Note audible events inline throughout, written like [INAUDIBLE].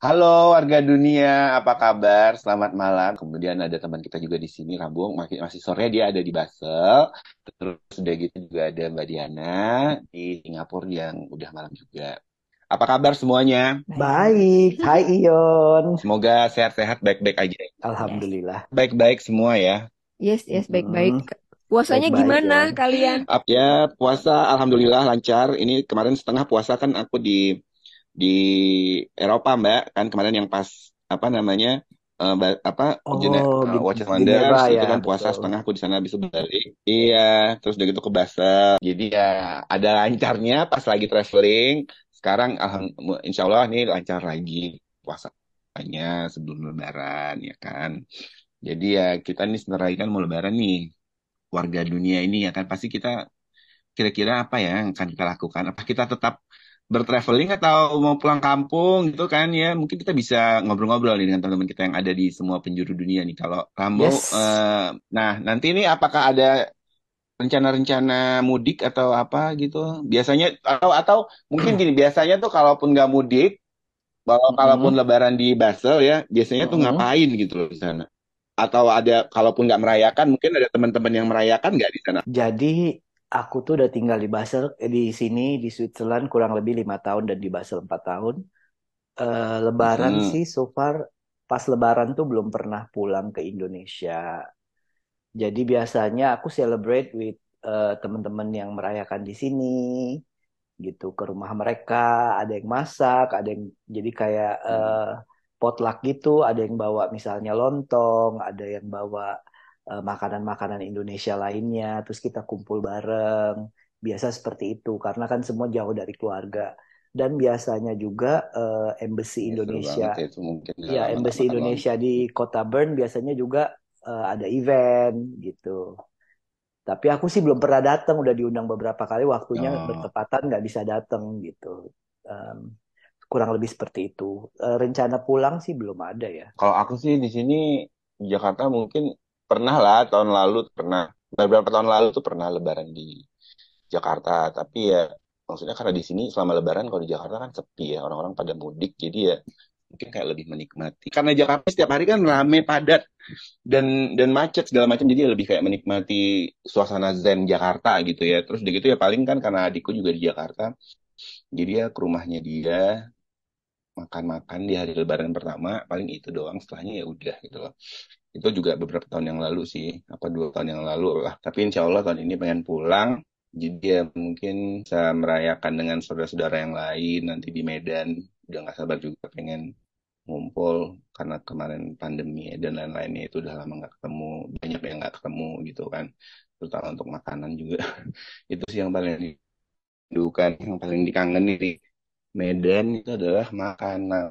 Halo warga dunia, apa kabar? Selamat malam. Kemudian ada teman kita juga di sini, Rambung. Masih, masih sore dia ada di Basel. Terus sudah gitu juga ada Mbak Diana di Singapura yang udah malam juga. Apa kabar semuanya? Baik, hai Ion. Semoga sehat-sehat, baik-baik aja. Alhamdulillah. Baik-baik semua ya. Yes, yes, baik-baik. Hmm, Puasanya baik-baik gimana kalian? Up ya, puasa Alhamdulillah lancar. Ini kemarin setengah puasa kan aku di di Eropa, Mbak. Kan kemarin yang pas apa namanya eh, ba- apa Oh, eh, Gi- Watches Ginebra Wonders itu ya, kan puasa betul. setengah aku di sana habis itu balik. Iya, terus udah gitu ke Basel. Jadi ya ada lancarnya pas lagi traveling. Sekarang alhamdulillah insya Allah ini lancar lagi puasanya sebelum Lebaran ya kan. Jadi ya kita nih sebentar lagi kan mau Lebaran nih warga dunia ini ya kan pasti kita kira-kira apa ya yang akan kita lakukan? Apa kita tetap bertraveling atau mau pulang kampung gitu kan ya? Mungkin kita bisa ngobrol-ngobrol nih dengan teman-teman kita yang ada di semua penjuru dunia nih. Kalau Rambo, Yes. eh, nah nanti ini apakah ada rencana-rencana mudik atau apa gitu? Biasanya atau atau mungkin gini, biasanya tuh kalaupun nggak mudik, kalau kalaupun Mm-mm, Lebaran di Basel ya, biasanya tuh mm-mm. ngapain gitu loh di sana? Atau ada kalaupun nggak merayakan, mungkin ada teman-teman yang merayakan nggak di sana? Jadi aku tuh udah tinggal di Basel, eh, di sini di Switzerland kurang lebih lima tahun dan di Basel empat tahun. Eh, Lebaran Hmm. sih so far pas Lebaran tuh belum pernah pulang ke Indonesia. Jadi biasanya aku celebrate with eh, teman-teman yang merayakan di sini. gitu ke rumah mereka ada yang masak ada yang jadi kayak eh, potluck gitu ada yang bawa misalnya lontong ada yang bawa makanan-makanan Indonesia lainnya terus kita kumpul bareng biasa seperti itu karena kan semua jauh dari keluarga dan biasanya juga eh, Embassy Ya, Indonesia banget ya itu mungkin ya nggak Embassy Indonesia di Kota Bern biasanya juga eh, ada event gitu tapi aku sih belum pernah datang, udah diundang beberapa kali, waktunya Oh, bertepatan nggak bisa datang gitu. Em, kurang lebih seperti itu. Eh, rencana pulang sih belum ada ya. kalau aku sih di sini di Jakarta mungkin pernah lah tahun lalu pernah beberapa tahun lalu tuh pernah Lebaran di Jakarta. Tapi ya maksudnya karena di sini selama Lebaran kalau di Jakarta kan sepi ya orang-orang pada mudik jadi ya mungkin kayak lebih menikmati. Karena Jakarta setiap hari kan rame padat dan dan macet segala macam jadi lebih kayak menikmati suasana zen Jakarta gitu ya. Terus udah gitu ya paling kan karena adikku juga di Jakarta jadi ya ke rumahnya dia makan-makan di hari Lebaran pertama paling itu doang setelahnya ya udah gitu loh itu juga beberapa tahun yang lalu sih apa dua tahun yang lalu lah. Tapi insya Allah tahun ini pengen pulang jadi ya mungkin bisa merayakan dengan saudara-saudara yang lain nanti di Medan. Udah nggak sabar juga pengen ngumpul karena kemarin pandemi ya, dan lain-lainnya itu udah lama nggak ketemu banyak yang nggak ketemu gitu kan. Terutama untuk makanan juga. [LAUGHS] Itu sih yang paling dirindukan yang paling dikangenin di Medan itu adalah makanan.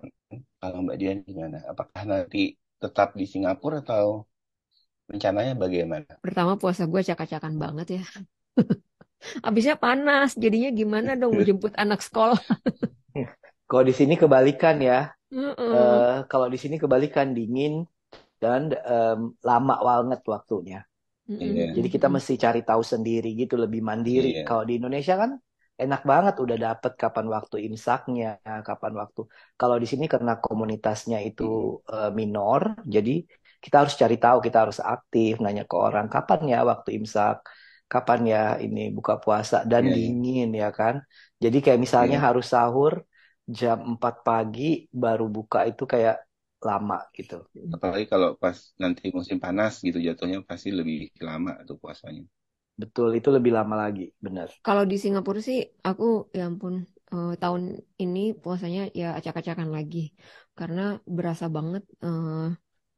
Kalau Mbak Dian gimana? Apakah nanti tetap di Singapura atau rencananya bagaimana Pertama puasa gue acak-acakan banget ya. [LAUGHS] Habisnya panas, jadinya gimana dong mau jemput anak sekolah? [LAUGHS] Kalau di sini kebalikan ya. Heeh. Eh, kalau di sini kebalikan dingin dan em, lama banget waktunya. iya Jadi kita mesti cari tahu sendiri gitu, lebih mandiri. iya Kalau di Indonesia kan enak banget udah dapet kapan waktu imsaknya, kapan waktu. Kalau di sini karena komunitasnya itu eh, minor, jadi kita harus cari tahu, kita harus aktif, nanya ke orang kapan ya waktu imsak, kapan ya ini buka puasa dan iya iya dingin ya kan. Jadi kayak misalnya iya harus sahur jam 4 pagi baru buka itu kayak lama gitu. apalagi kalau pas nanti musim panas gitu jatuhnya pasti lebih lama tuh puasanya Betul, itu lebih lama lagi, benar. Kalau di Singapura sih aku ya ampun eh, tahun ini puasanya ya acak-acakan lagi karena berasa banget eh,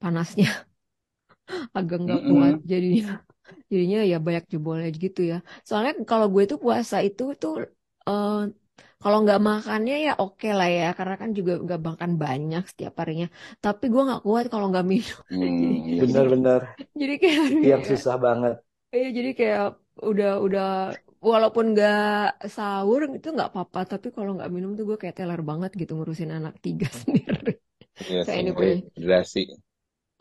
panasnya [LAUGHS] agak nggak kuat Mm-mm. jadinya jadinya ya banyak jebolnya gitu ya. Soalnya kalau gue tuh puasa itu tuh eh, kalau nggak makannya ya oke lah ya karena kan juga nggak makan banyak setiap harinya. Tapi gue nggak kuat kalau nggak minum. [LAUGHS] Hmm, jadi Benar-benar [LAUGHS] jadi kayak yang ya. susah banget. Iya, jadi kayak udah udah walaupun nggak sahur itu nggak apa-apa, tapi kalau nggak minum tuh gue kayak teler banget gitu ngurusin anak tiga sendiri. iya So sih anyway, dehidrasi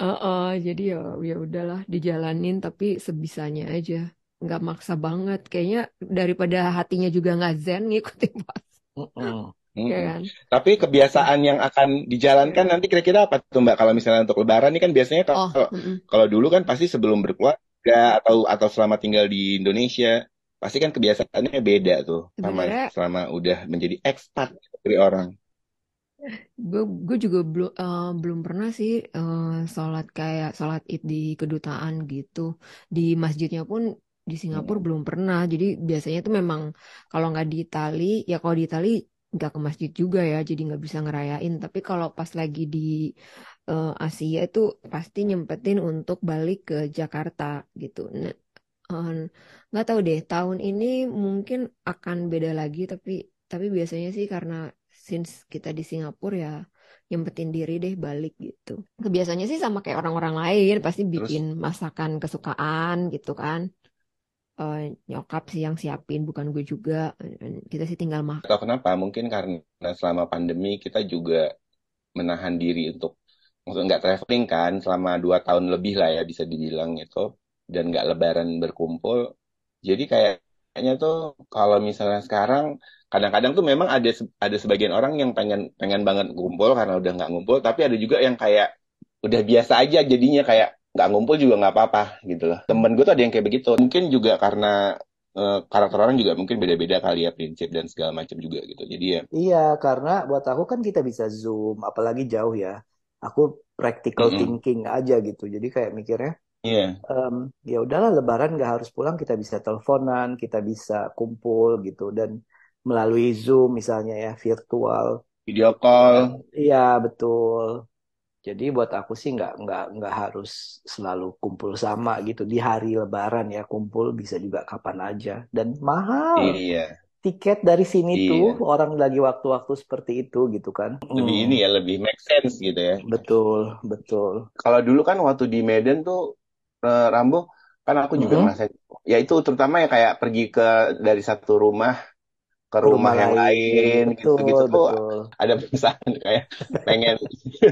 Heeh, jadi ya ya udahlah dijalanin tapi sebisanya aja, nggak maksa banget. Kayaknya daripada hatinya juga nggak zen ngikutin puasa. Mm-mm. [LAUGHS] ya Mm-mm. kan? Tapi kebiasaan yang akan dijalankan nanti kira-kira apa tuh Mbak? Kalau misalnya untuk Lebaran ini kan biasanya Oh, kalau mm-mm. kalau dulu kan pasti sebelum berkeluarga atau atau selama tinggal di Indonesia pasti kan kebiasaannya beda tuh sama Sebenarnya selama udah menjadi expat dari orang. gue gue juga belum eh, belum pernah sih eh, sholat kayak sholat id di kedutaan gitu di masjidnya pun di Singapura Mm-mm. belum pernah jadi biasanya tuh memang kalau nggak di Itali ya kalau di Itali nggak ke masjid juga ya jadi nggak bisa ngerayain tapi kalau pas lagi di eh, Asia itu pasti nyempetin untuk balik ke Jakarta gitu Nah, eh, nggak tahu deh tahun ini mungkin akan beda lagi tapi tapi biasanya sih karena since kita di Singapura ya nyempetin diri deh balik gitu. Kebiasaannya sih sama kayak orang-orang lain, pasti Terus bikin masakan kesukaan gitu kan. Eh, nyokap sih yang siapin, bukan gue juga. Kita sih tinggal makan. atau kenapa? Mungkin karena selama pandemi kita juga menahan diri untuk maksudnya nggak traveling kan selama dua tahun lebih lah ya bisa dibilang itu dan nggak lebaran berkumpul. Jadi kayaknya tuh kalau misalnya sekarang kadang-kadang tuh memang ada ada sebagian orang yang pengen pengen banget ngumpul karena udah nggak ngumpul, tapi ada juga yang kayak udah biasa aja jadinya kayak nggak ngumpul juga nggak apa-apa gitu loh. Temen gue tuh ada yang kayak begitu. Mungkin juga karena eh, karakter orang juga mungkin beda-beda kali ya prinsip dan segala macam juga gitu. Jadi ya, Iya, karena buat aku kan kita bisa Zoom, apalagi jauh ya. Aku practical mm-mm. thinking aja gitu. Jadi kayak mikirnya, Iya, em, ya udahlah Lebaran nggak harus pulang, kita bisa teleponan, kita bisa kumpul gitu. Dan melalui Zoom misalnya ya, virtual. video call. Iya, betul. Jadi buat aku sih nggak nggak nggak harus selalu kumpul sama gitu. Di hari Lebaran ya kumpul bisa juga kapan aja. Dan mahal. Iya, Tiket dari sini iya. tuh orang lagi waktu-waktu seperti itu gitu kan. Lebih Hmm. ini ya, lebih make sense gitu ya. Betul, betul. Kalau dulu kan waktu di Medan tuh eh, Rambo kan aku juga Mm-mm. ngerasain ya itu terutama ya kayak pergi ke dari satu rumah ke rumah rumah yang lain, gitu-gitu tuh betul. ada perasaan kayak pengen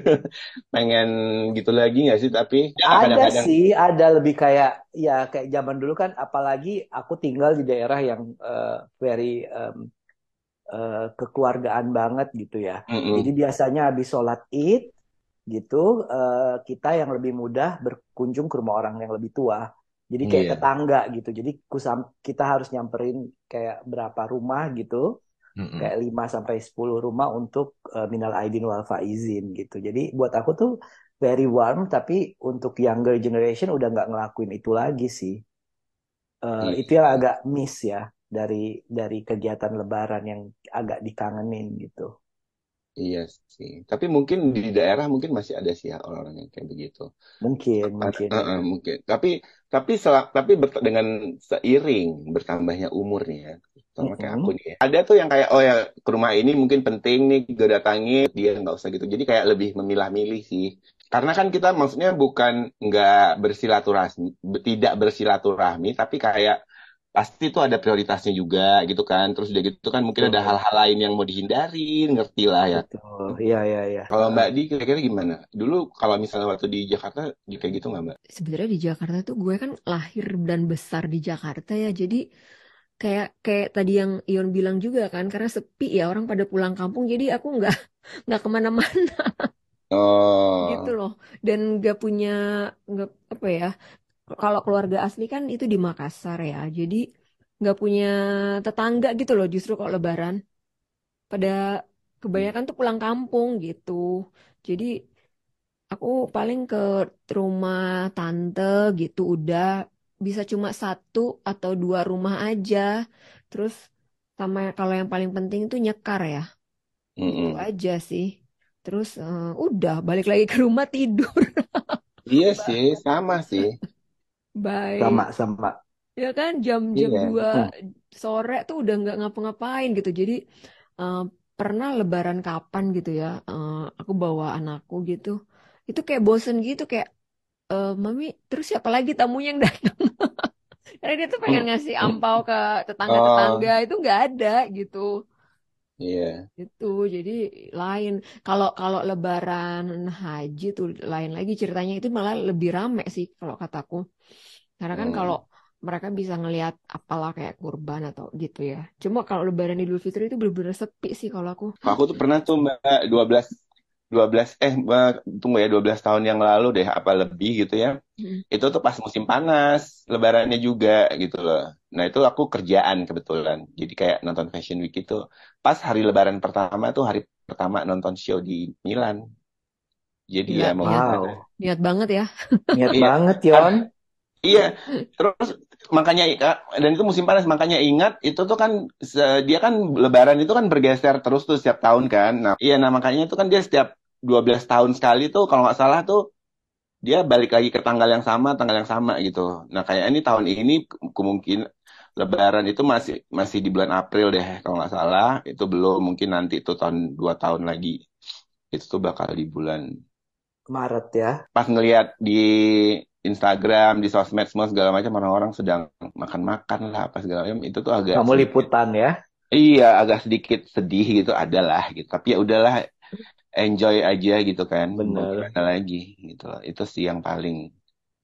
[LAUGHS] pengen gitu lagi nggak sih tapi ya Ada kadang-kadang sih, ada lebih kayak ya kayak zaman dulu kan, apalagi aku tinggal di daerah yang eh, very em, eh, kekeluargaan banget gitu ya. Mm-mm. Jadi biasanya habis sholat Id gitu, eh, kita yang lebih mudah berkunjung ke rumah orang yang lebih tua. Jadi kayak Iya. tetangga gitu. Jadi kusam, kita harus nyamperin kayak berapa rumah gitu, Mm-mm. kayak 5 sampai 10 rumah untuk eh, minal aidin wal faizin gitu. Jadi buat aku tuh very warm, tapi untuk younger generation udah nggak ngelakuin itu lagi sih. Eh, itu yang agak miss ya dari dari kegiatan Lebaran yang agak dikangenin gitu. Iya sih tapi mungkin di daerah mungkin masih ada sih ya orang-orang yang kayak begitu Mungkin, mungkin ya. eh, mungkin. Tapi tapi selak, tapi ber- dengan seiring bertambahnya umur nih ya, sama kayak aku nih ya. Ada tuh yang kayak oh ya ke rumah ini mungkin penting nih gue datangi dia nggak usah gitu. Jadi kayak lebih memilah-milih sih. Karena kan kita maksudnya bukan nggak bersilaturahmi, be- tidak bersilaturahmi, tapi kayak pasti tuh ada prioritasnya juga gitu kan. Terus udah gitu kan mungkin ada hal-hal lain yang mau dihindarin, ngerti lah ya. betul. Iya, iya, iya. Kalau Mbak. Di kira-kira gimana? Dulu kalau misalnya waktu di Jakarta kayak gitu nggak Mbak? Sebenarnya di Jakarta tuh gue kan lahir dan besar di Jakarta ya, jadi kayak kayak tadi yang Ion bilang juga kan, karena sepi ya orang pada pulang kampung, jadi aku nggak [LAUGHS] nggak ke mana-mana gitu Oh, loh, dan nggak punya nggak apa ya, kalau keluarga asli kan itu di Makassar ya, jadi nggak punya tetangga gitu loh, justru kalau Lebaran pada kebanyakan tuh pulang kampung gitu, jadi Aku paling ke rumah tante gitu udah bisa cuma satu atau dua rumah aja. Terus sama kalau yang paling penting itu nyekar ya. Mm-mm. aja sih. Terus eh, udah balik lagi ke rumah tidur. Iya [LAUGHS] sih, sama sih. Bye. Sama, sama. Ya kan jam-jam Iya. 2 sore tuh udah nggak ngapa-ngapain gitu. Jadi eh, pernah lebaran kapan gitu ya. eh, aku bawa anakku gitu. Itu kayak bosen gitu kayak eh, Mami, terus siapa lagi tamunya yang datang? [LAUGHS] Karena dia tuh pengen Mm, ngasih ampau ke Oh, tetangga-tetangga itu nggak ada gitu. iya. Itu jadi lain. Kalau kalau Lebaran Haji tuh lain lagi ceritanya itu malah lebih rame sih kalau kataku. Karena kan Hmm. kalau mereka bisa ngelihat apalah kayak kurban atau gitu ya. Cuma kalau Lebaran Idul Fitri itu bener-bener sepi sih kalau aku. Aku tuh pernah tuh Mbak 12 12 eh Mbak, tunggu ya 12 tahun yang lalu deh apa lebih gitu ya. Hmm. Itu tuh pas musim panas, lebarannya juga gitu loh. Nah, itu aku kerjaan kebetulan. Jadi kayak nonton Fashion Week itu pas hari lebaran pertama tuh hari pertama nonton show di Milan. Jadi Gila, ya mau niat. Wow, niat banget ya. niat Iya. banget Yon. Iya, terus makanya dan itu musim panas makanya ingat itu tuh kan dia kan Lebaran itu kan bergeser terus tuh setiap tahun kan. Nah, iya nah makanya itu kan dia setiap 12 tahun sekali tuh kalau nggak salah tuh dia balik lagi ke tanggal yang sama, tanggal yang sama gitu. Nah, kayak ini tahun ini ke- kemungkinan Lebaran itu masih masih di bulan April deh kalau nggak salah. Itu belum mungkin nanti tuh tahun dua tahun lagi. Itu tuh bakal di bulan Maret ya. pas ngelihat di Instagram, di sosmed semua segala macam orang-orang sedang makan-makan lah apa segala macam. Itu tuh agak Kamu sedikit. liputan ya. iya agak sedikit sedih gitu adalah gitu. Tapi ya udahlah enjoy aja gitu kan. Mau Bener. gimana lagi gitu loh. Itu sih yang paling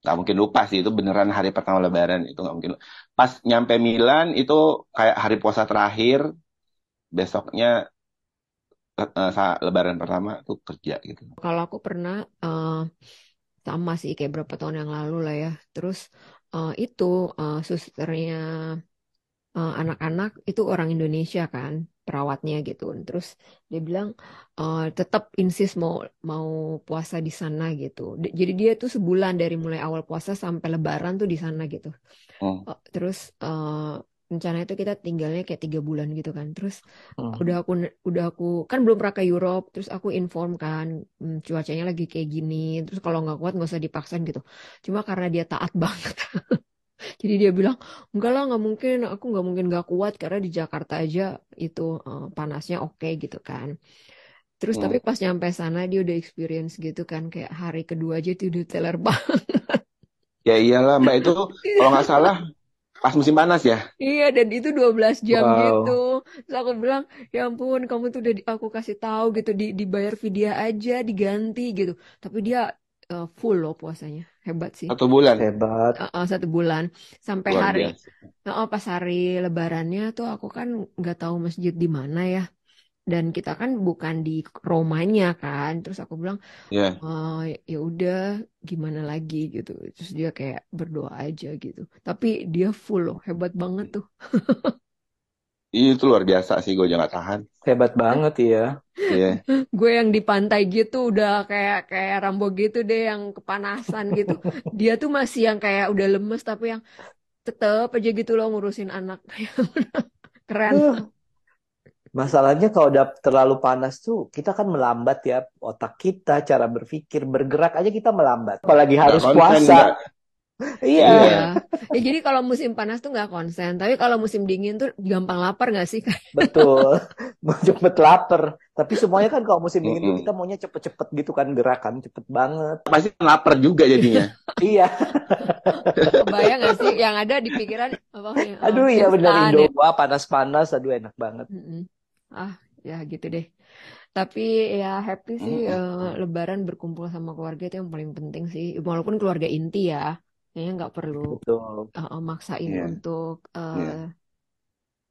nggak mungkin lupa sih. Itu beneran hari pertama Lebaran itu nggak mungkin pas nyampe Milan itu kayak hari puasa terakhir besoknya eh, saat Lebaran pertama tuh kerja gitu. Kalau aku pernah eh, sama sih kayak berapa tahun yang lalu lah ya. Terus eh, itu eh, susternya eh, anak-anak itu orang Indonesia kan perawatnya gitu. Terus dia bilang eh, tetap insist mau mau puasa di sana gitu. D- Jadi dia tuh sebulan dari mulai awal puasa sampai Lebaran tuh di sana gitu. Eh, terus eh, rencana itu kita tinggalnya kayak tiga bulan gitu kan. Terus Hmm. udah aku udah aku kan belum pernah ke Europe terus aku inform kan "Hmm, cuacanya lagi kayak gini terus kalau nggak kuat nggak usah dipaksain gitu cuma karena dia taat [LAUGHS] banget jadi dia bilang enggak lah nggak mungkin aku nggak mungkin nggak kuat karena di Jakarta aja itu eh, panasnya oke gitu kan terus Hmm. tapi pas nyampe sana dia udah experience gitu kan kayak hari kedua aja tuh udah teler [LAUGHS] banget Ya iyalah Mbak itu kalau nggak salah pas musim panas ya. Iya dan itu 12 jam Wow. gitu. Terus aku bilang, ya ampun kamu tuh udah di- aku kasih tahu gitu di dibayar vidya aja diganti gitu. Tapi dia eh, full loh puasanya. Hebat sih. Satu bulan. Hebat. Eh, eh, satu bulan sampai Luar hari biasa. eh, pas hari lebarannya tuh aku kan nggak tahu masjid di mana ya. Dan kita kan bukan di Romanya kan. Terus aku bilang, Ya. oh ya udah gimana lagi gitu. Terus dia kayak berdoa aja gitu. Tapi dia full loh, hebat banget tuh. [LAUGHS] Itu luar biasa sih gue jangan tahan. Hebat banget ya. Iya. [LAUGHS] gue yang di pantai gitu udah kayak kayak Rambo gitu deh yang kepanasan gitu [LAUGHS] dia tuh masih yang kayak udah lemes tapi yang tetep aja gitu loh ngurusin anak keren Huh. Masalahnya kalau udah terlalu panas tuh kita kan melambat ya otak kita, cara berpikir, bergerak aja kita melambat. Apalagi harus konsen, puasa. Iya. [LAUGHS] Iya. iya ya jadi kalau musim panas tuh nggak konsen tapi kalau musim dingin tuh gampang lapar nggak sih Betul. [LAUGHS] [LAUGHS] Cepet lapar. Tapi semuanya kan kalau musim dingin tuh Mm-mm. kita maunya cepet-cepet gitu kan gerakan cepet banget. Pasti lapar juga jadinya. Iya. kebayang nggak sih yang ada di pikiran apa Aduh iya bener instan Indo. Wah panas-panas. Aduh enak banget. Mm-mm. Ah ya gitu deh tapi ya happy sih Mm-mm. eh, Lebaran berkumpul sama keluarga itu yang paling penting sih walaupun keluarga inti ya kayaknya nggak perlu Betul. eh, maksain Iya. untuk eh, Iya.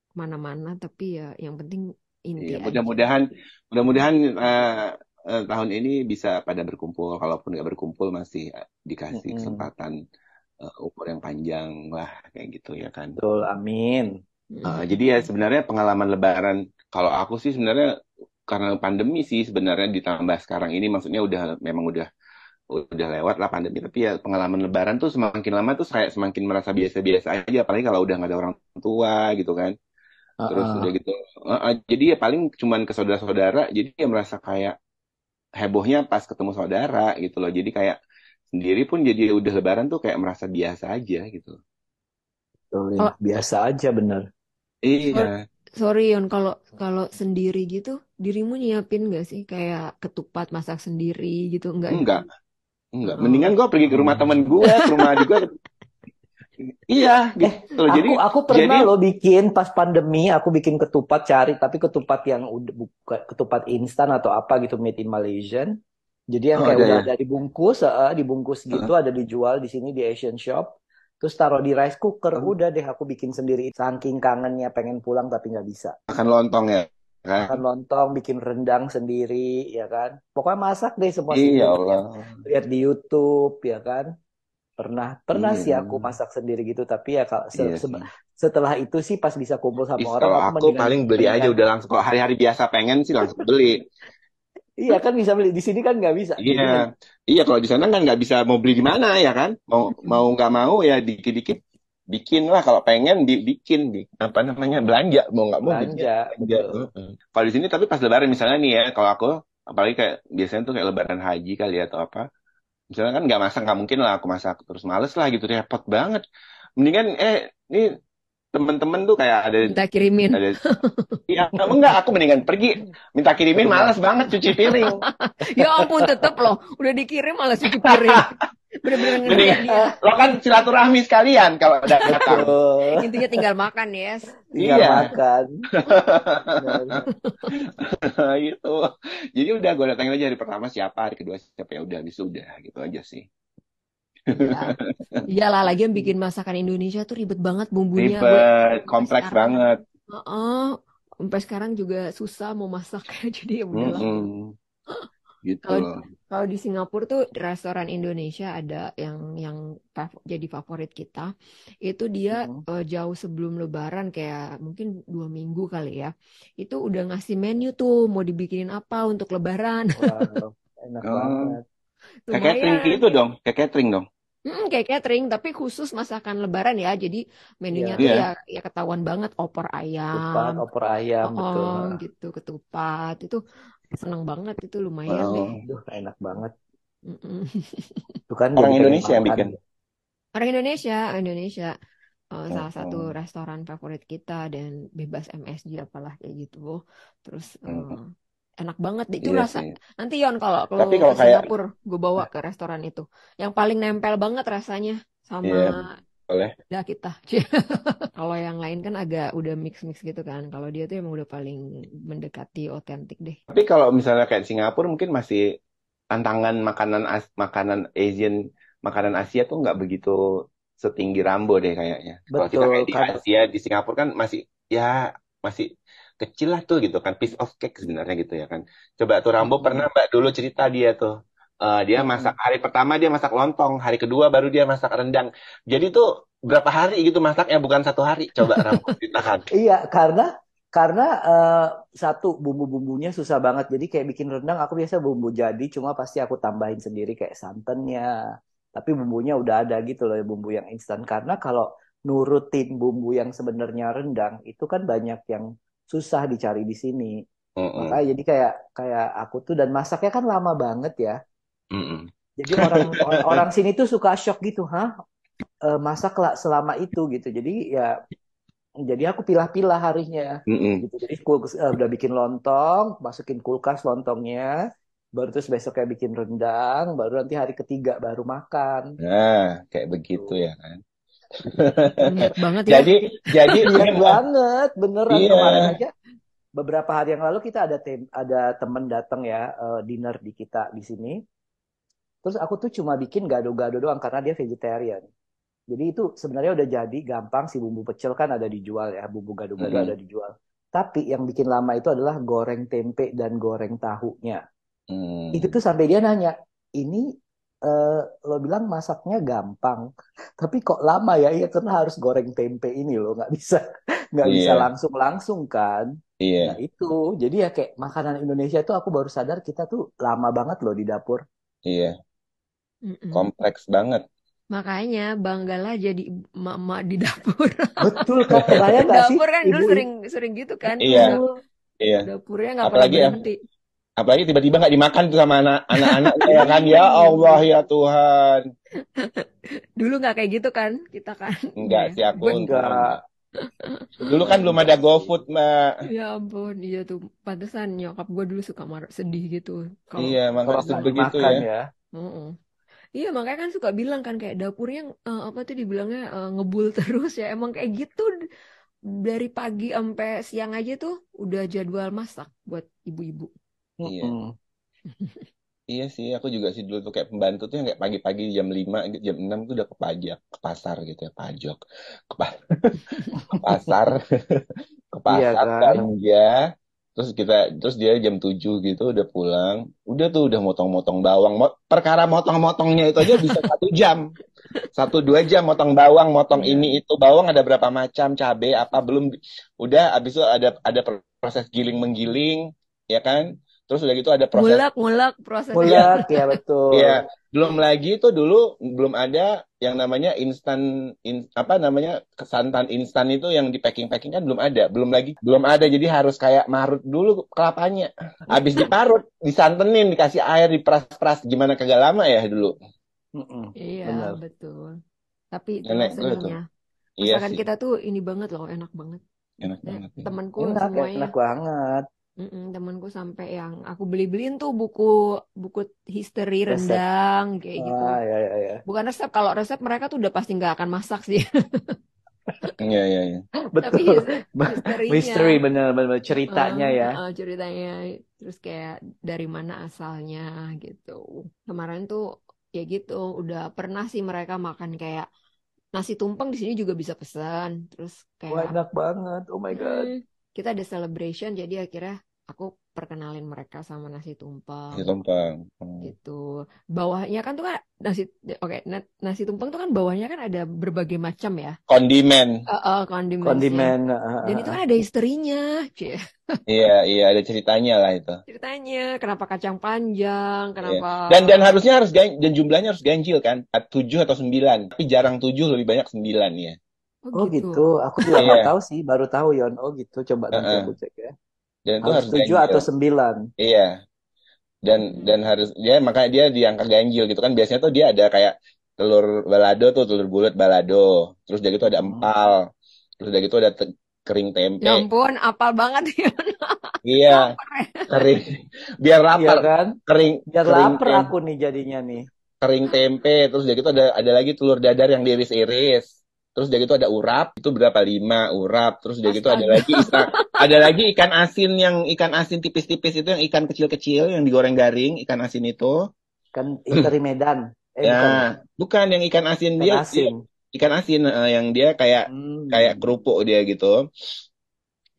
ke mana-mana tapi ya yang penting inti Iya, aja mudah-mudahan mudah-mudahan eh, eh, tahun ini bisa pada berkumpul. Kalaupun nggak berkumpul masih dikasih Mm-mm. kesempatan eh, umur yang panjang lah kayak gitu ya kan. Betul. Amin. Eh, jadi ya sebenarnya pengalaman Lebaran kalau aku sih sebenarnya karena pandemi sih sebenarnya ditambah sekarang ini maksudnya udah memang udah udah lewat lah pandemi tapi ya pengalaman Lebaran tuh semakin lama tuh kayak semakin merasa biasa-biasa aja apalagi kalau udah nggak ada orang tua gitu kan terus Uh-uh. udah gitu eh, eh, jadi ya paling cuman ke saudara-saudara jadi ya merasa kayak hebohnya pas ketemu saudara gitu loh jadi kayak sendiri pun jadi udah Lebaran tuh kayak merasa biasa aja gitu Betul, ya. Oh, Biasa aja bener. Iya. Sorry Yon kalau kalau sendiri gitu dirimu nyiapin nggak sih? Kayak ketupat masak sendiri gitu enggak ya enggak enggak Oh. mendingan gue pergi ke rumah teman gue ke rumah juga [LAUGHS] iya gitu. Loh jadi Aku aku pernah jadi loh bikin pas pandemi, aku bikin ketupat cari, tapi ketupat yang udah bukan ketupat instan atau apa gitu made in Malaysian. Jadi yang oh kayak ada udah ya? ada dibungkus, eh, dibungkus gitu, ada dijual di sini di Asian Shop. Terus taruh di rice cooker Oh. udah deh aku bikin sendiri saking kangennya pengen pulang tapi nggak bisa Makan lontong ya kan? makan lontong bikin rendang sendiri ya kan pokoknya masak deh semua Iya Allah. lihat di YouTube ya kan pernah pernah sih Iya. aku masak sendiri gitu tapi ya kalau se- Iya se- sih. setelah itu sih pas bisa kumpul sama Ih, orang kalau aku aku paling beli aja udah langsung. Kalau hari-hari biasa pengen sih langsung beli. Iya kan bisa beli di sini kan nggak bisa Iya, iya kalau di sana kan nggak bisa mau beli di mana ya kan? Mau mau nggak mau ya dikit-dikit bikin lah. Kalau pengen di, bikin di apa namanya belanja mau nggak mau belanja belanja. Kalau di sini tapi pas Lebaran misalnya nih ya, kalau aku apalagi kayak biasanya tuh kayak Lebaran haji kali ya atau apa. Misalnya kan nggak masak nggak mungkin lah aku masak terus males lah gitu repot banget. Mendingan eh ini temen-temen tuh kayak ada Minta kirimin. ada Iya, enggak, aku mendingan pergi minta kirimin males banget cuci piring. [LAUGHS] Ya ampun, tetep loh. Udah dikirim malah cuci piring. [LAUGHS] Bener-bener Mendingan dia. lo kan silaturahmi sekalian kalau ada datang. Intinya tinggal makan, yes. tinggal Iya, makan [LAUGHS] gitu. Jadi udah gue datangin aja hari pertama siapa, hari kedua siapa ya udah habis udah gitu aja sih. Ya. Iyalah, lagi yang bikin masakan Indonesia tuh ribet banget bumbunya. Gue Ribet, sampai kompleks sekarang, banget. Heeh. sampai sekarang juga susah mau masak. [LAUGHS] Jadi ya udahlah. Mm-mm. Gitu Kalau di Singapura tuh restoran Indonesia ada yang yang jadi favorit kita. Itu dia Mm-mm. eh, jauh sebelum Lebaran kayak mungkin dua minggu kali ya. Itu udah ngasih menu tuh mau dibikinin apa untuk Lebaran. wow enak [LAUGHS] banget kayak catering gitu dong, kayak catering dong. Mm, kayak catering tapi khusus masakan Lebaran ya. Jadi menunya Iya. tuh Iya. ya ya ketahuan banget opor ketupat ayam, opor ayam betul oh gitu ketupat itu seneng banget itu lumayan Oh. deh. Aduh, enak banget Mm-mm. [LAUGHS] itu kan Orang Indonesia yang bikin. Orang Indonesia, Indonesia eh, salah satu restoran favorit kita dan bebas MSG apalah kayak gitu. Terus eh, Mm-mm. Enak banget deh. Itu Iya rasa sih. nanti Yon kalau kalau ke kayak Singapura gue bawa ke restoran itu. Yang paling nempel banget rasanya sama Iya, boleh. lidah kita. [LAUGHS] Kalau yang lain kan agak udah mix-mix gitu kan. Kalau dia tuh emang udah paling mendekati otentik deh. Tapi kalau misalnya kayak Singapura mungkin masih tantangan makanan as makanan Asian, makanan Asia tuh nggak begitu setinggi Rambo deh kayaknya. Kalau kita kayak di Asia, di Singapura kan masih ya masih kecil lah tuh gitu kan, piece of cake sebenarnya gitu ya kan. Coba tuh Rambo Mm-mm. pernah Mbak dulu cerita dia tuh. Eh, dia masak Mm-mm. hari pertama dia masak lontong, hari kedua baru dia masak rendang. Jadi tuh berapa hari gitu masaknya bukan satu hari. Coba Rambo [LAUGHS] ceritakan. Iya, karena karena eh, satu bumbu-bumbunya susah banget. Jadi kayak bikin rendang aku biasa bumbu jadi, cuma pasti aku tambahin sendiri kayak santannya. Tapi bumbunya udah ada gitu loh, bumbu yang instan. Karena kalau nurutin bumbu yang sebenarnya rendang itu kan banyak yang susah dicari di sini. Mm-mm. Makanya jadi kayak kayak aku tuh dan masaknya kan lama banget ya. Mm-mm. Jadi orang [LAUGHS] or- orang sini tuh suka shock gitu, hah? Eh, masak lah selama itu gitu. Jadi ya jadi aku pilah-pilah harinya Mm-mm. gitu. Jadi kul- eh, udah bikin lontong, masukin kulkas lontongnya, baru terus besoknya bikin rendang, baru nanti hari ketiga baru makan. Nah, kayak begitu Tuh. ya kan. Banget ya. Jadi, jadi memang banget, beneran iya, kemarin aja beberapa hari yang lalu kita ada tem ada temen datang ya eh, dinner di kita di sini. Terus aku tuh cuma bikin gado-gado doang karena dia vegetarian. Jadi itu sebenarnya udah jadi gampang si bumbu pecel kan ada dijual ya, bumbu gado-gado Mm-mm. ada dijual. Tapi yang bikin lama itu adalah goreng tempe dan goreng tahunya. Itu Hmm. tuh sampai dia nanya, ini eh, lo bilang masaknya gampang, [LAUGHS] tapi kok lama ya? Iya karena harus goreng tempe ini loh, nggak bisa [LAUGHS] nggak bisa Iya, langsung-langsung kan. iya, Nah itu, jadi ya kayak makanan Indonesia itu aku baru sadar kita tuh lama banget loh di dapur. iya. Mm-mm. Kompleks banget. Makanya banggalah jadi emak-emak di dapur. [LAUGHS] Betul kan, kebayang nggak sih Dapur kan dulu sering sering gitu kan. Iya, Betul. iya. Dapurnya nggak pernah Apalagi ya, berhenti. Apalagi tiba-tiba nggak dimakan tuh sama anak anak-anaknya ya kan. Ya Allah ya Tuhan. [LAUGHS] Dulu nggak kayak gitu kan kita kan. Enggak Ya. sih aku Enggak. Dulu kan belum ada GoFood, Mbak. ya ampun, iya tuh pantesan nyokap gue dulu suka marah sedih gitu. Kalau Iya, makanya nggak begitu ya. ya. Heeh. Iya makanya kan suka bilang kan kayak dapurnya eh, apa tuh dibilangnya eh, ngebul [LAUGHS] terus ya emang kayak gitu dari pagi sampai siang aja tuh udah jadwal masak buat ibu-ibu. Iya. Iya sih, aku juga sih dulu tuh kayak pembantu tuh yang kayak pagi-pagi jam 5, jam 6 tuh udah ke pajak, ke pasar gitu ya, pajak, ke, pa [LAUGHS] ke pasar, [LAUGHS] ke Iya pasar kan? terus kita, terus dia jam 7 gitu udah pulang, udah tuh udah motong-motong bawang, Mo- perkara motong-motongnya itu aja bisa satu jam, satu dua jam motong bawang, motong Iya. ini itu, bawang ada berapa macam, cabe apa belum, udah abis itu ada ada proses giling menggiling, ya kan? Terus udah gitu ada proses ngulek prosesnya. Mulak ya betul. Iya, belum lagi tuh dulu belum ada yang namanya instan in- apa namanya santan instan itu yang di packing packing kan belum ada, belum lagi belum ada jadi harus kayak marut dulu kelapanya. Habis diparut, disantenin, dikasih air, diperas-peras gimana kagak lama ya dulu. Mm-mm, Iya, benar. betul. Tapi itu Nenek senangnya. Iya Masakan sih, kita tuh ini banget loh, enak banget. enak banget ya. temanku Enak, semuanya enak banget. Mm-mm, temanku sampai yang aku beli-beliin tuh buku buku history Resep. rendang kayak gitu. Ah, ya, ya, ya. Bukan resep, kalau resep mereka tuh udah pasti nggak akan masak sih. [LAUGHS] Iya, iya, iya. [LAUGHS] Tapi Betul. his- historinya, Misteri bener-bener ceritanya eh, ya. eh, ceritanya, terus kayak dari mana asalnya gitu. Kemarin tuh ya gitu, udah pernah sih mereka makan kayak nasi tumpeng di sini juga bisa pesan. Terus Wah, kayak enak banget. Oh my God. Kita ada celebration jadi akhirnya aku perkenalin mereka sama nasi Nasi tumpeng tumpeng. Hmm. gitu. Bawahnya kan tuh kan nasi oke na- nasi tumpeng tuh kan bawahnya kan ada berbagai macam ya. Kondimen. Eh, eh, condimentsnya. Kondimen. ah, Dan itu kan ada historinya. [LAUGHS] Iya, iya ada ceritanya lah itu. Ceritanya kenapa kacang panjang, Iya. kenapa Dan dan harusnya harus gan- dan jumlahnya harus ganjil kan? Tujuh atau sembilan. Tapi jarang tujuh lebih banyak sembilan ya. Oh gitu. Aku juga Iya. nggak tahu sih. Baru tahu Yon. Oh gitu. Coba nanti aku cek ya. Dan itu Harus harus tujuh ganjil. atau sembilan. Iya. Dan Hmm. dan harus dia makanya dia di angka ganjil gitu kan. Biasanya tuh dia ada kayak telur balado tuh telur bulat balado. Terus udah gitu ada Hmm. empal. Terus udah gitu ada te- kering tempe. Ya ampun, apal banget [LAUGHS] ya. Iya, kering. Biar Iya lapar. kan? Kering Biar kering lapar tem- aku nih jadinya nih. kering tempe. Terus udah gitu ada ada lagi telur dadar yang diiris-iris. Terus udah gitu ada urap, itu berapa? Lima urap. Terus udah gitu ada lagi ikan, ada lagi ikan asin yang ikan asin tipis-tipis itu yang ikan kecil-kecil yang digoreng garing, ikan asin itu. Kan Interi Medan. Eh bukan. Ya, bukan yang ikan asin Ikan dia, dia asin. ikan asin eh, yang dia kayak Hmm. kayak kerupuk dia gitu.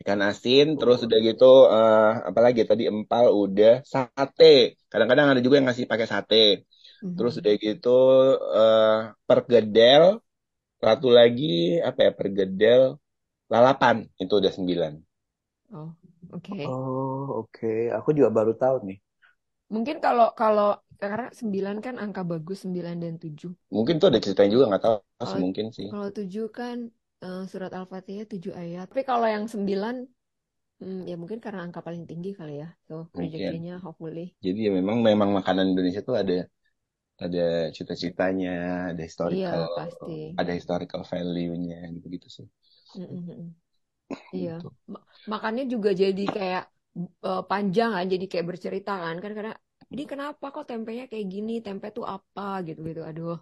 Ikan asin, terus udah gitu eh apalagi tadi empal udah sate. Kadang-kadang ada juga yang ngasih pakai sate. Terus Mhm. udah gitu eh pergedel, satu lagi apa ya pergedel lalapan itu udah sembilan. Oh, oke. Oh oke. Aku juga baru tahu nih. Mungkin kalau kalau karena 9 kan angka bagus 9 dan 7. Mungkin tuh ada ceritanya juga nggak tahu sih Kalau mungkin sih. kalau 7 kan eh, surat Al-Fatihah 7 ayat. Tapi kalau yang 9 hmm, ya mungkin karena angka paling tinggi kali ya. So, Mungkin. rezekinya hopefully. Jadi ya memang memang makanan Indonesia tuh ada ada cita-citanya, ada Iya, historical, pasti. ada historical value-nya gitu-gitu sih. Mm-mm. Iya. Gitu. Ma- Makannya juga jadi kayak eh, panjang kan, jadi kayak bercerita kan. Kan karena ini kenapa kok tempenya kayak gini? Tempe tuh apa gitu-gitu. Aduh.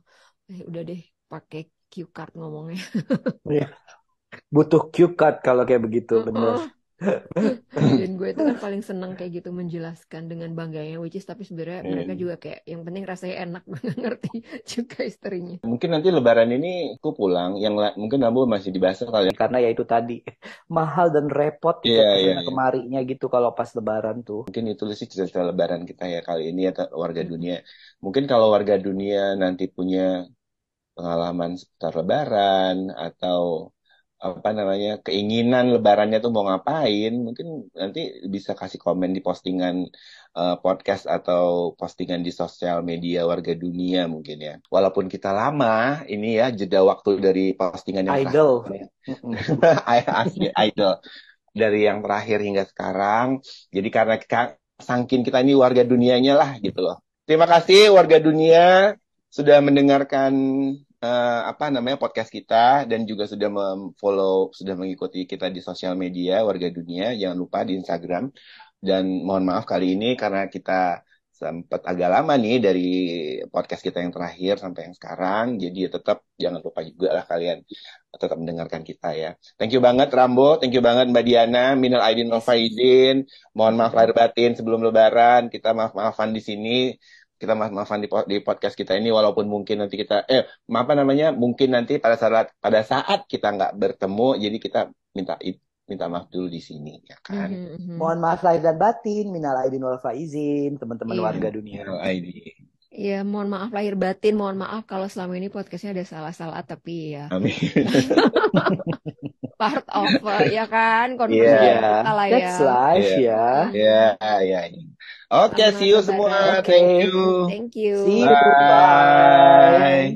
Eh, udah deh pakai cue card ngomongnya. Iya. Butuh cue card kalau kayak begitu, bener. Heeh. Dan gue itu kan paling seneng kayak gitu menjelaskan dengan bangganya which is tapi sebenarnya mereka Hmm. juga kayak yang penting rasanya enak [LAUGHS] nggak ngerti juga historinya. Mungkin nanti Lebaran ini aku pulang, yang la- mungkin Rambo masih dibahas kali ya. Karena ya itu tadi [LAUGHS] mahal dan repot kita Iya, iya, ke sana iya. kemarinya gitu kalau pas Lebaran tuh. Mungkin itu sih cerita Lebaran kita ya kali ini ya warga Hmm. dunia. Mungkin kalau warga dunia nanti punya pengalaman seputar Lebaran atau apa namanya keinginan Lebarannya tuh mau ngapain, mungkin nanti bisa kasih komen di postingan eh, podcast atau postingan di sosial media warga dunia mungkin ya. Walaupun kita lama ini ya jeda waktu dari postingan yang Idol. asli [LAUGHS] [LAUGHS] idol dari yang terakhir hingga sekarang. Jadi karena kita, sangkin kita ini warga dunianya lah gitu loh. Terima kasih warga dunia sudah mendengarkan eh, apa namanya podcast kita dan juga sudah memfollow, sudah mengikuti kita di sosial media warga dunia. Jangan lupa di Instagram. Dan mohon maaf kali ini karena kita sempat agak lama nih dari podcast kita yang terakhir sampai yang sekarang. Jadi ya tetap jangan lupa juga lah kalian tetap mendengarkan kita ya. Thank you banget Rambo, thank you banget Mbak Diana, Minal Aidin wal Faizin. Mohon maaf lahir batin sebelum lebaran, kita maaf-maafan di sini kita maaf-maafan di, di podcast kita ini walaupun mungkin nanti kita eh apa namanya mungkin nanti pada saat pada saat kita nggak bertemu jadi kita minta minta maaf dulu di sini ya kan. Mm-hmm. Mohon maaf lahir dan batin, minal aidin wal faizin, teman-teman yeah. warga dunia. Iya, mohon maaf lahir batin, mohon maaf kalau selama ini podcastnya ada salah-salah, tapi ya. Amin. [LAUGHS] Part of, [LAUGHS] ya kan, konversasi yeah. kita lah ya. That's life ya. Iya, iya. Oke, see you semua. Okay. Thank you. Thank you. See you. Bye. Bye.